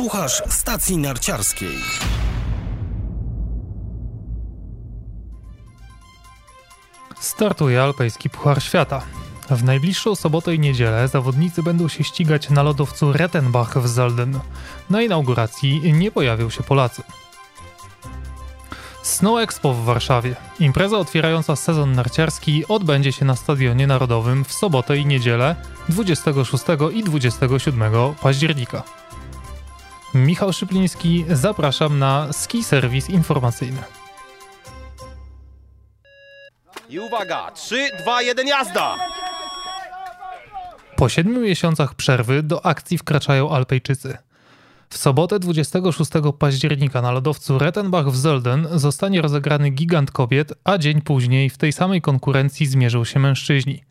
Słuchasz stacji narciarskiej. Startuje Alpejski Puchar Świata. W najbliższą sobotę i niedzielę zawodnicy będą się ścigać na lodowcu Rettenbach w Zolden. Na inauguracji nie pojawią się Polacy. Snow Expo w Warszawie. Impreza otwierająca sezon narciarski odbędzie się na Stadionie Narodowym w sobotę i niedzielę 26 i 27 października. Michał Szypliński, zapraszam na ski serwis informacyjny. I uwaga, 3, 2, 1, jazda! Po siedmiu miesiącach przerwy do akcji wkraczają Alpejczycy. W sobotę 26 października na lodowcu Rettenbach w Zolden zostanie rozegrany gigant kobiet, a dzień później w tej samej konkurencji zmierzą się mężczyźni.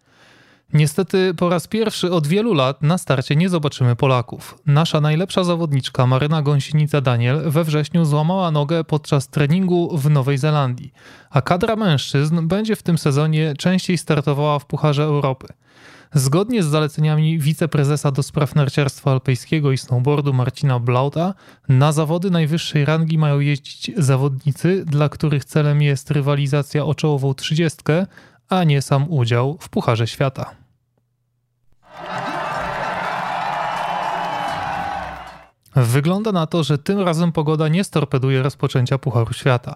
Niestety po raz pierwszy od wielu lat na starcie nie zobaczymy Polaków. Nasza najlepsza zawodniczka Maryna Gąsienica-Daniel we wrześniu złamała nogę podczas treningu w Nowej Zelandii, a kadra mężczyzn będzie w tym sezonie częściej startowała w Pucharze Europy. Zgodnie z zaleceniami wiceprezesa do spraw narciarstwa alpejskiego i snowboardu Marcina Blauta, na zawody najwyższej rangi mają jeździć zawodnicy, dla których celem jest rywalizacja o czołową trzydziestkę, a nie sam udział w Pucharze Świata. Wygląda na to, że tym razem pogoda nie storpeduje rozpoczęcia Pucharu Świata.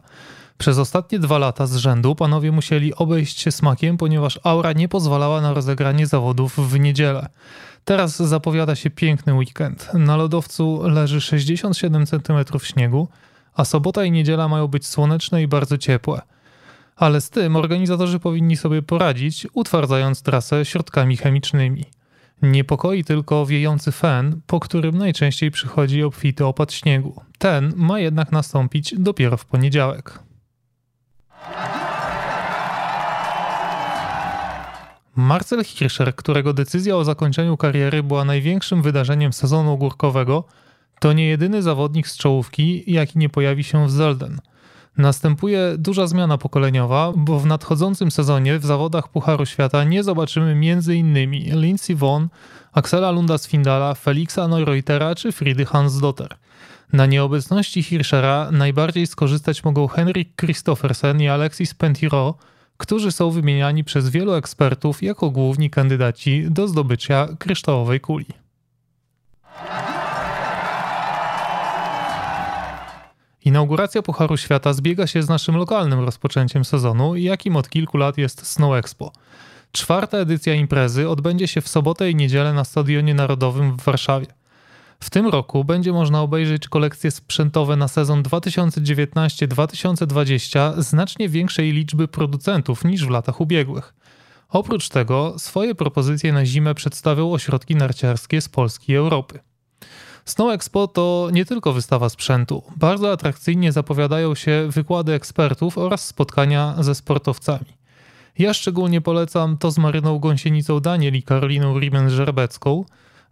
Przez ostatnie dwa lata z rzędu panowie musieli obejść się smakiem, ponieważ aura nie pozwalała na rozegranie zawodów w niedzielę. Teraz zapowiada się piękny weekend. Na lodowcu leży 67 cm śniegu, a sobota i niedziela mają być słoneczne i bardzo ciepłe. Ale z tym organizatorzy powinni sobie poradzić, utwardzając trasę środkami chemicznymi. Niepokoi tylko wiejący fen, po którym najczęściej przychodzi obfity opad śniegu. Ten ma jednak nastąpić dopiero w poniedziałek. Marcel Hirscher, którego decyzja o zakończeniu kariery była największym wydarzeniem sezonu górkowego, to nie jedyny zawodnik z czołówki, jaki nie pojawi się w Zelden. Następuje duża zmiana pokoleniowa, bo w nadchodzącym sezonie w zawodach Pucharu Świata nie zobaczymy m.in. Lindsey Vonn, Axela Lunda Svindala, Felixa Neureutera czy Friedy Hansdotter. Na nieobecności Hirschera najbardziej skorzystać mogą Henrik Christoffersen i Alexis Pentiro, którzy są wymieniani przez wielu ekspertów jako główni kandydaci do zdobycia kryształowej kuli. Inauguracja Pucharu Świata zbiega się z naszym lokalnym rozpoczęciem sezonu, jakim od kilku lat jest Snow Expo. Czwarta edycja imprezy odbędzie się w sobotę i niedzielę na Stadionie Narodowym w Warszawie. W tym roku będzie można obejrzeć kolekcje sprzętowe na sezon 2019-2020 znacznie większej liczby producentów niż w latach ubiegłych. Oprócz tego swoje propozycje na zimę przedstawią ośrodki narciarskie z Polski i Europy. Snow Expo to nie tylko wystawa sprzętu. Bardzo atrakcyjnie zapowiadają się wykłady ekspertów oraz spotkania ze sportowcami. Ja szczególnie polecam to z Maryną Gąsienicą Daniel i Karoliną Riemen-Żerbecką,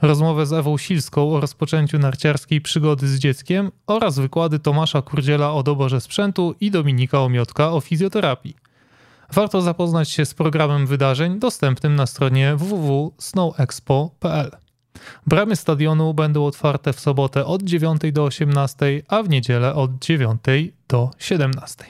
rozmowę z Ewą Silską o rozpoczęciu narciarskiej przygody z dzieckiem oraz wykłady Tomasza Kurdziela o doborze sprzętu i Dominika Omiotka o fizjoterapii. Warto zapoznać się z programem wydarzeń dostępnym na stronie www.snowexpo.pl. Bramy stadionu będą otwarte w sobotę od 9 do 18, a w niedzielę od 9 do 17.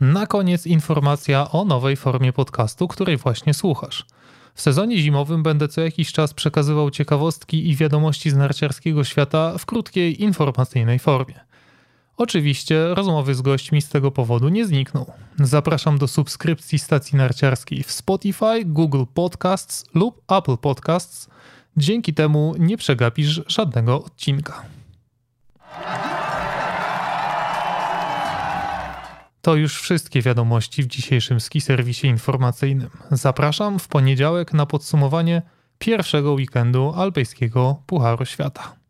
Na koniec informacja o nowej formie podcastu, której właśnie słuchasz. W sezonie zimowym będę co jakiś czas przekazywał ciekawostki i wiadomości z narciarskiego świata w krótkiej, informacyjnej formie. Oczywiście rozmowy z gośćmi z tego powodu nie znikną. Zapraszam do subskrypcji stacji narciarskiej w Spotify, Google Podcasts lub Apple Podcasts. Dzięki temu nie przegapisz żadnego odcinka. To już wszystkie wiadomości w dzisiejszym ski serwisie informacyjnym. Zapraszam w poniedziałek na podsumowanie pierwszego weekendu alpejskiego Pucharu Świata.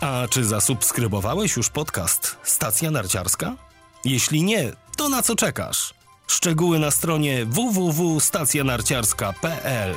A czy zasubskrybowałeś już podcast Stacja Narciarska? Jeśli nie, to na co czekasz? Szczegóły na stronie www.stacjanarciarska.pl